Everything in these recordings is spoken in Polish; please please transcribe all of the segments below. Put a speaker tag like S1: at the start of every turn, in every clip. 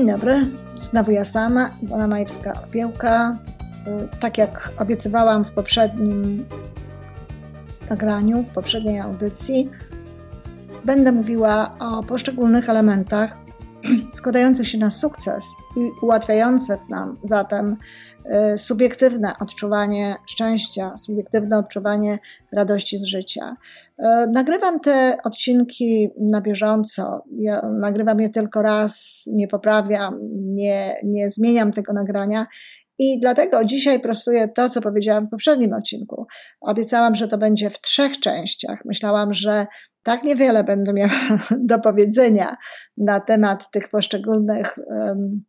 S1: Dzień dobry, znowu ja sama, Iwona Majewska-Opiełka. Tak jak obiecywałam w poprzednim nagraniu, w poprzedniej audycji, będę mówiła o poszczególnych elementach składających się na sukces i ułatwiających nam zatem y, subiektywne odczuwanie szczęścia, subiektywne odczuwanie radości z życia. Y, nagrywam te odcinki na bieżąco. Ja nagrywam je tylko raz, nie poprawiam, nie, nie zmieniam tego nagrania. I dlatego dzisiaj prostuję to, co powiedziałam w poprzednim odcinku. Obiecałam, że to będzie w trzech częściach. Myślałam, że tak niewiele będę miała do powiedzenia na temat tych poszczególnych um,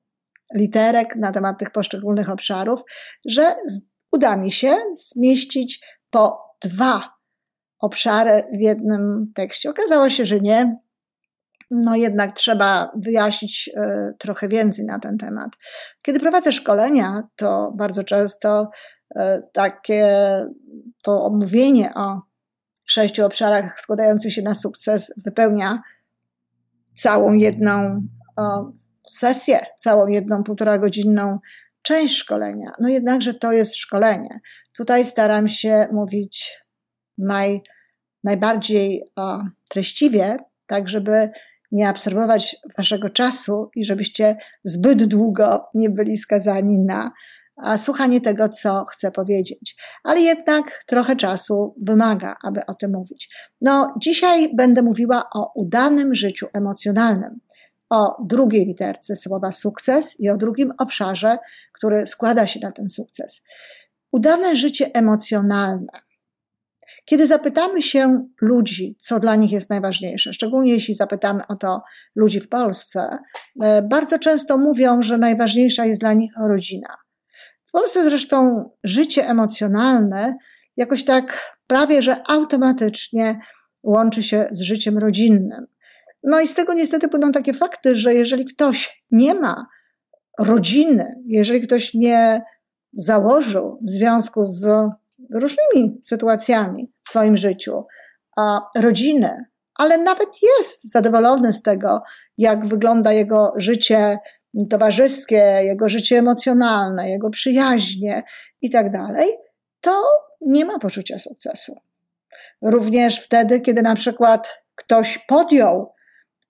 S1: literek, na temat tych poszczególnych obszarów, że uda mi się zmieścić po dwa obszary w jednym tekście. Okazało się, że nie. No jednak trzeba wyjaśnić y, trochę więcej na ten temat. Kiedy prowadzę szkolenia, to bardzo często y, takie to omówienie o sześciu obszarach składających się na sukces wypełnia całą jedną sesję, całą jedną półtora godzinną część szkolenia. No jednakże to jest szkolenie. Tutaj staram się mówić naj, najbardziej o, treściwie, tak żeby nie absorbować waszego czasu i żebyście zbyt długo nie byli skazani na słuchanie tego, co chcę powiedzieć. Ale jednak trochę czasu wymaga, aby o tym mówić. No, dzisiaj będę mówiła o udanym życiu emocjonalnym, o drugiej literce słowa sukces i o drugim obszarze, który składa się na ten sukces. Udane życie emocjonalne. Kiedy zapytamy się ludzi, co dla nich jest najważniejsze, szczególnie jeśli zapytamy o to ludzi w Polsce, e, bardzo często mówią, że najważniejsza jest dla nich rodzina. W Polsce zresztą życie emocjonalne jakoś tak prawie że automatycznie łączy się z życiem rodzinnym. No i z tego niestety płyną takie fakty, że jeżeli ktoś nie ma rodziny, jeżeli ktoś nie założył w związku z różnymi sytuacjami w swoim życiu a rodziny, ale nawet jest zadowolony z tego, jak wygląda jego życie towarzyskie, jego życie emocjonalne, jego przyjaźnie i tak dalej, to nie ma poczucia sukcesu. Również wtedy, kiedy na przykład ktoś podjął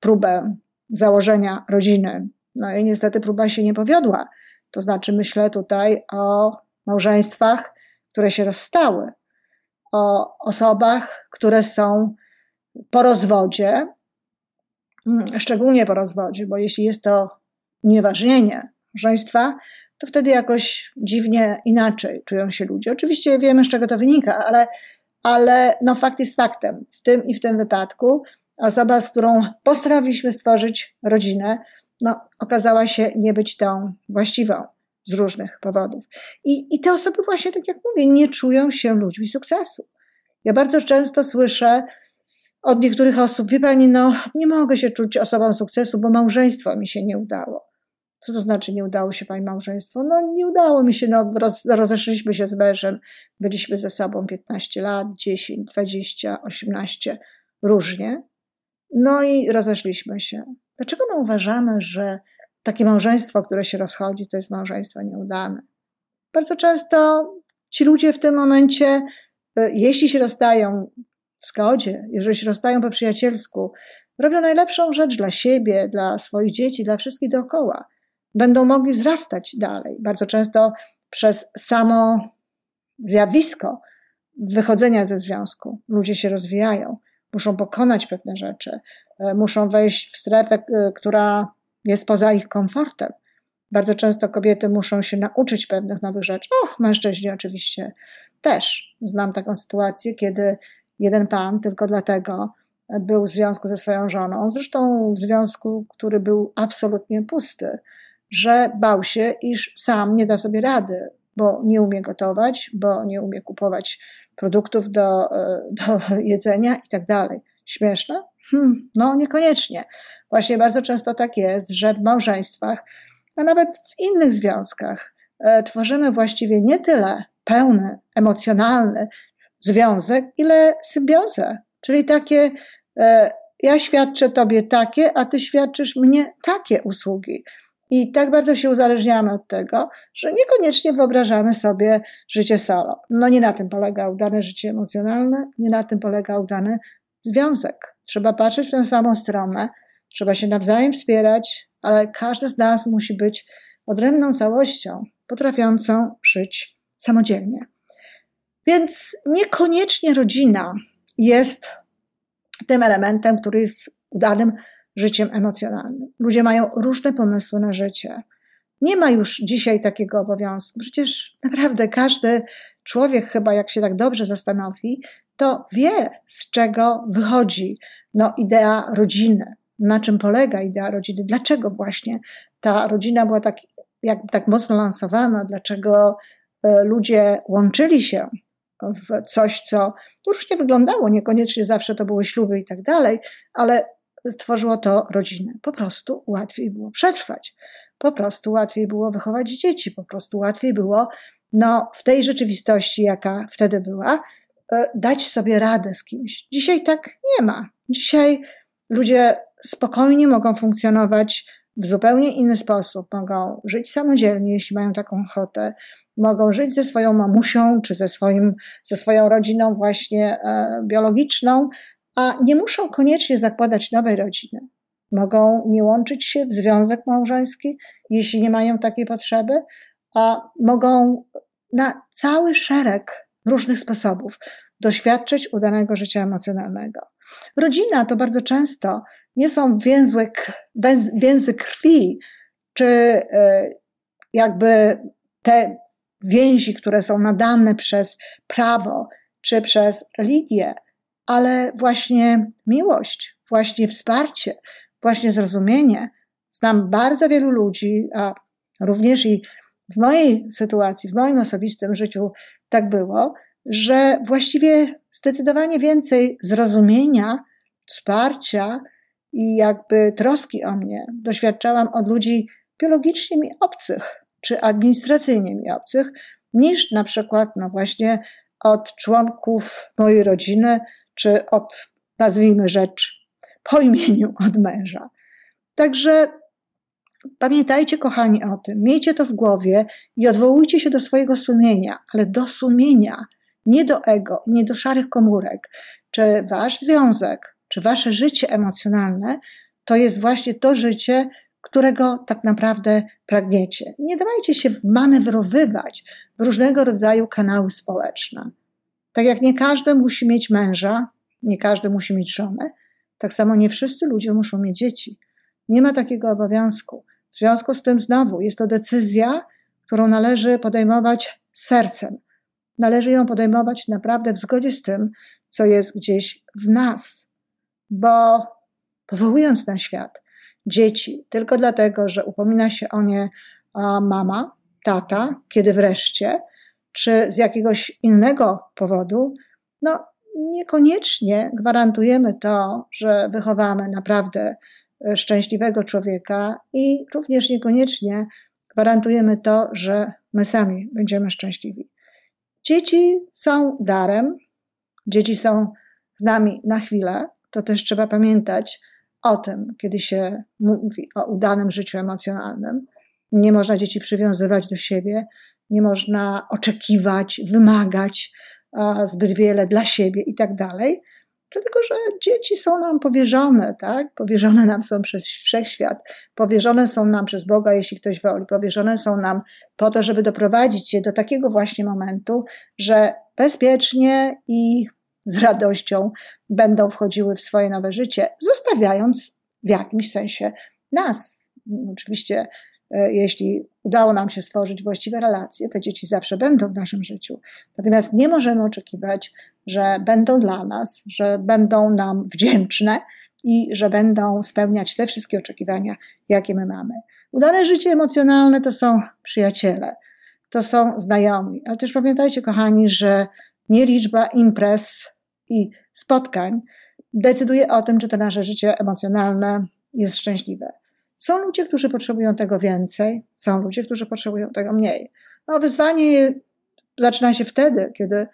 S1: próbę założenia rodziny, no i niestety próba się nie powiodła. To znaczy, myślę tutaj o małżeństwach, które się rozstały, o osobach, które są po rozwodzie, mm, szczególnie po rozwodzie, bo jeśli jest to unieważnienie małżeństwa, to wtedy jakoś dziwnie inaczej czują się ludzie. Oczywiście wiemy, z czego to wynika, ale, ale no fakt jest faktem. W tym i w tym wypadku osoba, z którą postaraliśmy stworzyć rodzinę, no, okazała się nie być tą właściwą z różnych powodów. I, I te osoby właśnie, tak jak mówię, nie czują się ludźmi sukcesu. Ja bardzo często słyszę od niektórych osób, wie pani, no nie mogę się czuć osobą sukcesu, bo małżeństwo mi się nie udało. Co to znaczy nie udało się pani małżeństwo? No nie udało mi się, no roz, rozeszliśmy się z mężem, byliśmy ze sobą 15 lat, 10, 20, 18, różnie. No i rozeszliśmy się. Dlaczego my uważamy, że takie małżeństwo, które się rozchodzi, to jest małżeństwo nieudane? Bardzo często ci ludzie w tym momencie, e, jeśli się rozstają w zgodzie, jeżeli się rozstają po przyjacielsku, robią najlepszą rzecz dla siebie, dla swoich dzieci, dla wszystkich dookoła będą mogli wzrastać dalej. Bardzo często przez samo zjawisko wychodzenia ze związku ludzie się rozwijają, muszą pokonać pewne rzeczy, e, muszą wejść w strefę, e, która jest poza ich komfortem. Bardzo często kobiety muszą się nauczyć pewnych nowych rzeczy. Och, mężczyźni oczywiście też. Znam taką sytuację, kiedy jeden pan tylko dlatego był w związku ze swoją żoną, zresztą w związku, który był absolutnie pusty, że bał się, iż sam nie da sobie rady, bo nie umie gotować, bo nie umie kupować produktów do, e, do jedzenia i tak dalej. Śmieszne? Hmm, no, niekoniecznie. Właśnie bardzo często tak jest, że w małżeństwach, a nawet w innych związkach, e, tworzymy właściwie nie tyle pełny, emocjonalny związek, ile symbiozę, czyli takie e, ja świadczę tobie takie, a ty świadczysz mnie takie usługi I tak bardzo się uzależniamy od tego, że niekoniecznie wyobrażamy sobie życie solo. No nie na tym polega udane życie emocjonalne, nie na tym polega udany związek. Trzeba patrzeć w tę samą stronę, trzeba się nawzajem wspierać, ale każdy z nas musi być odrębną całością, potrafiącą żyć samodzielnie. Więc niekoniecznie rodzina jest tym elementem, który jest udanym życiem emocjonalnym. Ludzie mają różne pomysły na życie. Nie ma już dzisiaj takiego obowiązku. Przecież naprawdę każdy człowiek, chyba jak się tak dobrze zastanowi, to wie, z czego wychodzi no, idea rodziny, na czym polega idea rodziny, dlaczego właśnie ta rodzina była tak, jak, tak mocno lansowana, dlaczego e, ludzie łączyli się w coś, co różnie wyglądało, niekoniecznie zawsze to były śluby i tak dalej, ale stworzyło to rodzinę. Po prostu łatwiej było przetrwać, po prostu łatwiej było wychować dzieci, po prostu łatwiej było no, w tej rzeczywistości, jaka wtedy była, e, dać sobie radę z kimś. Dzisiaj tak nie ma. Dzisiaj ludzie spokojnie mogą funkcjonować w zupełnie inny sposób. Mogą żyć samodzielnie, jeśli mają taką ochotę. Mogą żyć ze swoją mamusią, czy ze, swoim, ze swoją rodziną właśnie e, biologiczną, a nie muszą koniecznie zakładać nowej rodziny. Mogą nie łączyć się w związek małżeński, jeśli nie mają takiej potrzeby, a mogą na cały szereg różnych sposobów doświadczyć udanego życia emocjonalnego. Rodzina to bardzo często nie są więzy, więzy krwi, czy e, jakby te więzi, które są nadane przez prawo czy przez religię, ale właśnie miłość, właśnie wsparcie, właśnie zrozumienie. Znam bardzo wielu ludzi, a również i w mojej sytuacji, w moim osobistym życiu tak było, że właściwie zdecydowanie więcej zrozumienia, wsparcia i jakby troski o mnie doświadczałam od ludzi biologicznie mi obcych, czy administracyjnie mi obcych, niż na przykład, no właśnie, od członków mojej rodziny, czy od, nazwijmy rzecz, po imieniu od męża. Także pamiętajcie, kochani, o tym, miejcie to w głowie i odwołujcie się do swojego sumienia, ale do sumienia, nie do ego, nie do szarych komórek. Czy wasz związek, czy wasze życie emocjonalne to jest właśnie to życie, którego tak naprawdę pragniecie. Nie dawajcie się manewrowywać w różnego rodzaju kanały społeczne. Tak jak nie każdy musi mieć męża, nie każdy musi mieć żonę, tak samo nie wszyscy ludzie muszą mieć dzieci. Nie ma takiego obowiązku. W związku z tym znowu jest to decyzja, którą należy podejmować sercem. Należy ją podejmować naprawdę w zgodzie z tym, co jest gdzieś w nas. Bo powołując na świat dzieci tylko dlatego, że upomina się o nie mama, tata, kiedy wreszcie, czy z jakiegoś innego powodu, no niekoniecznie gwarantujemy to, że wychowamy naprawdę e, szczęśliwego człowieka i również niekoniecznie gwarantujemy to, że my sami będziemy szczęśliwi. Dzieci są darem, dzieci są z nami na chwilę. To też trzeba pamiętać o tym, kiedy się mówi o udanym życiu emocjonalnym. Nie można dzieci przywiązywać do siebie, nie można oczekiwać, wymagać zbyt wiele dla siebie i tak dalej, dlatego że dzieci są nam powierzone, tak? Powierzone nam są przez wszechświat, powierzone są nam przez Boga, jeśli ktoś woli, powierzone są nam po to, żeby doprowadzić je do takiego właśnie momentu, że bezpiecznie i z radością będą wchodziły w swoje nowe życie, zostawiając w jakimś sensie nas. Oczywiście jeśli udało nam się stworzyć właściwe relacje, te dzieci zawsze będą w naszym życiu. Natomiast nie możemy oczekiwać, że będą dla nas, że będą nam wdzięczne i że będą spełniać te wszystkie oczekiwania, jakie my mamy. Udane życie emocjonalne to są przyjaciele, to są znajomi. Ale też pamiętajcie, kochani, że nie liczba imprez i spotkań decyduje o tym, czy to nasze życie emocjonalne jest szczęśliwe. Są ludzie, którzy potrzebują tego więcej, są ludzie, którzy potrzebują tego mniej. No, wyzwanie zaczyna się wtedy, kiedy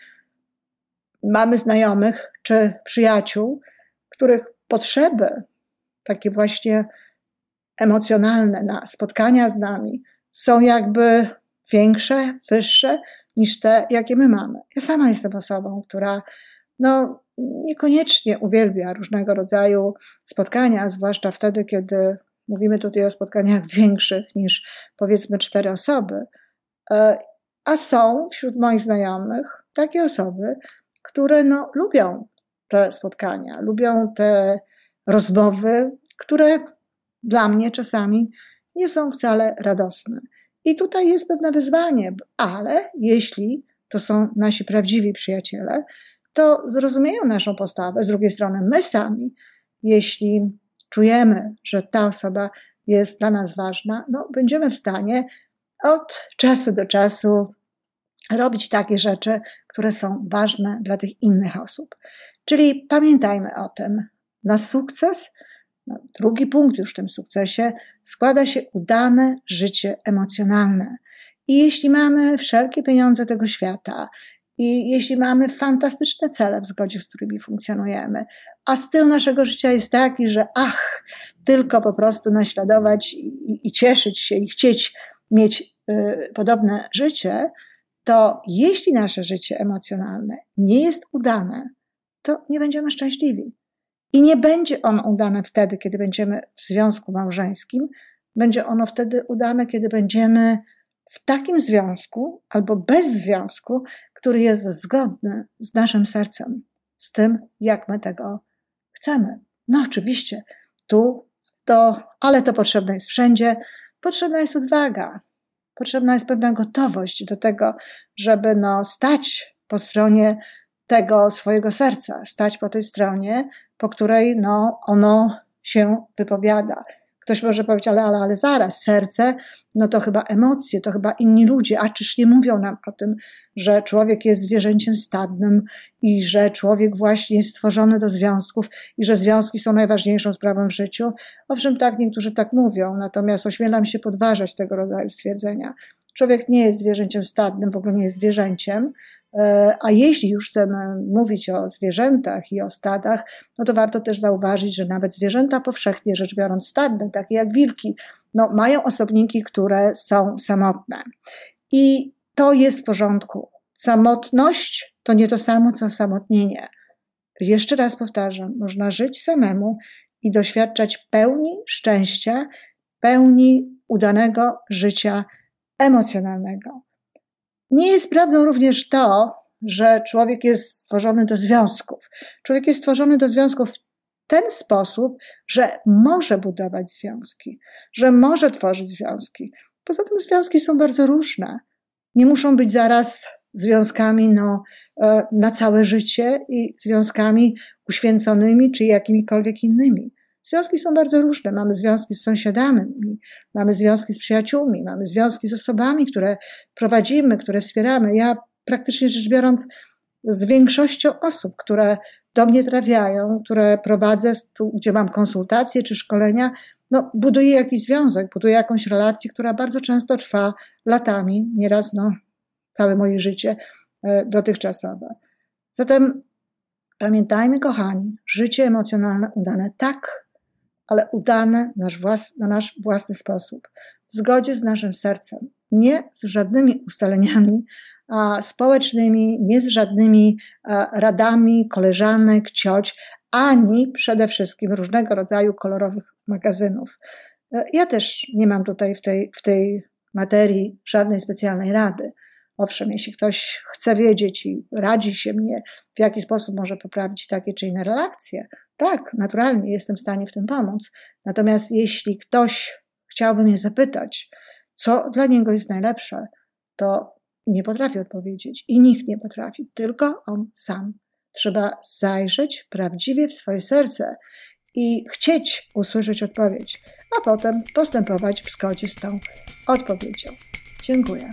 S1: mamy znajomych czy przyjaciół, których potrzeby, takie właśnie emocjonalne na spotkania z nami są jakby większe, wyższe niż te, jakie my mamy. Ja sama jestem osobą, która no, niekoniecznie uwielbia różnego rodzaju spotkania, zwłaszcza wtedy, kiedy mówimy tutaj o spotkaniach większych niż powiedzmy cztery osoby. E, a są wśród moich znajomych takie osoby, które no, lubią te spotkania, lubią te rozmowy, które dla mnie czasami nie są wcale radosne. I tutaj jest pewne wyzwanie, ale jeśli to są nasi prawdziwi przyjaciele, to zrozumieją naszą postawę. Z drugiej strony, my sami, jeśli czujemy, że ta osoba jest dla nas ważna, no, będziemy w stanie od czasu do czasu robić takie rzeczy, które są ważne dla tych innych osób. Czyli pamiętajmy o tym. Na sukces, drugi punkt już w tym sukcesie, składa się udane życie emocjonalne. I jeśli mamy wszelkie pieniądze tego świata, i jeśli mamy fantastyczne cele, w zgodzie z którymi funkcjonujemy, a styl naszego życia jest taki, że ach, tylko po prostu naśladować i, i cieszyć się i chcieć mieć y, podobne życie, to jeśli nasze życie emocjonalne nie jest udane, to nie będziemy szczęśliwi. I nie będzie ono udane wtedy, kiedy będziemy w związku małżeńskim, będzie ono wtedy udane, kiedy będziemy w takim związku albo bez związku, który jest zgodny z naszym sercem, z tym, jak my tego chcemy. No, oczywiście, tu to, ale to potrzebne jest wszędzie. Potrzebna jest odwaga, potrzebna jest pewna gotowość do tego, żeby no, stać po stronie tego swojego serca, stać po tej stronie, po której no, ono się wypowiada. Ktoś może powiedzieć, ale, ale, ale zaraz, serce, no to chyba emocje, to chyba inni ludzie, a czyż nie mówią nam o tym, że człowiek jest zwierzęciem stadnym i że człowiek właśnie jest stworzony do związków i że związki są najważniejszą sprawą w życiu? Owszem, tak, niektórzy tak mówią, natomiast ośmielam się podważać tego rodzaju stwierdzenia. Człowiek nie jest zwierzęciem stadnym, w ogóle nie jest zwierzęciem, e, a jeśli już chcemy mówić o zwierzętach i o stadach, no to warto też zauważyć, że nawet zwierzęta powszechnie rzecz biorąc stadne, takie jak wilki, no mają osobniki, które są samotne. I to jest w porządku. Samotność to nie to samo, co samotnienie. Jeszcze raz powtarzam, można żyć samemu i doświadczać pełni szczęścia, pełni udanego życia emocjonalnego. Nie jest prawdą również to, że człowiek jest stworzony do związków. Człowiek jest stworzony do związków w ten sposób, że może budować związki, że może tworzyć związki. Poza tym związki są bardzo różne. Nie muszą być zaraz związkami no, e, na całe życie i związkami uświęconymi czy jakimikolwiek innymi. Związki są bardzo różne. Mamy związki z sąsiadami, mamy związki z przyjaciółmi, mamy związki z osobami, które prowadzimy, które wspieramy. Ja praktycznie rzecz biorąc, z większością osób, które do mnie trafiają, które prowadzę, tu, gdzie mam konsultacje czy szkolenia, no, buduję jakiś związek, buduję jakąś relację, która bardzo często trwa latami, nieraz no, całe moje życie e, dotychczasowe. Zatem pamiętajmy, kochani, życie emocjonalne udane tak, ale udane nasz włas, na nasz własny sposób, w zgodzie z naszym sercem, nie z żadnymi ustaleniami a, społecznymi, nie z żadnymi a, radami koleżanek, cioć, ani przede wszystkim różnego rodzaju kolorowych magazynów. E, ja też nie mam tutaj w tej, w tej materii żadnej specjalnej rady. Owszem, jeśli ktoś chce wiedzieć i radzi się mnie, w jaki sposób może poprawić takie czy inne relacje, tak, naturalnie jestem w stanie w tym pomóc. Natomiast jeśli ktoś chciałby mnie zapytać, co dla niego jest najlepsze, to nie potrafię odpowiedzieć i nikt nie potrafi, tylko on sam. Trzeba zajrzeć prawdziwie w swoje serce i chcieć usłyszeć odpowiedź, a potem postępować w zgodzie z tą odpowiedzią. Dziękuję.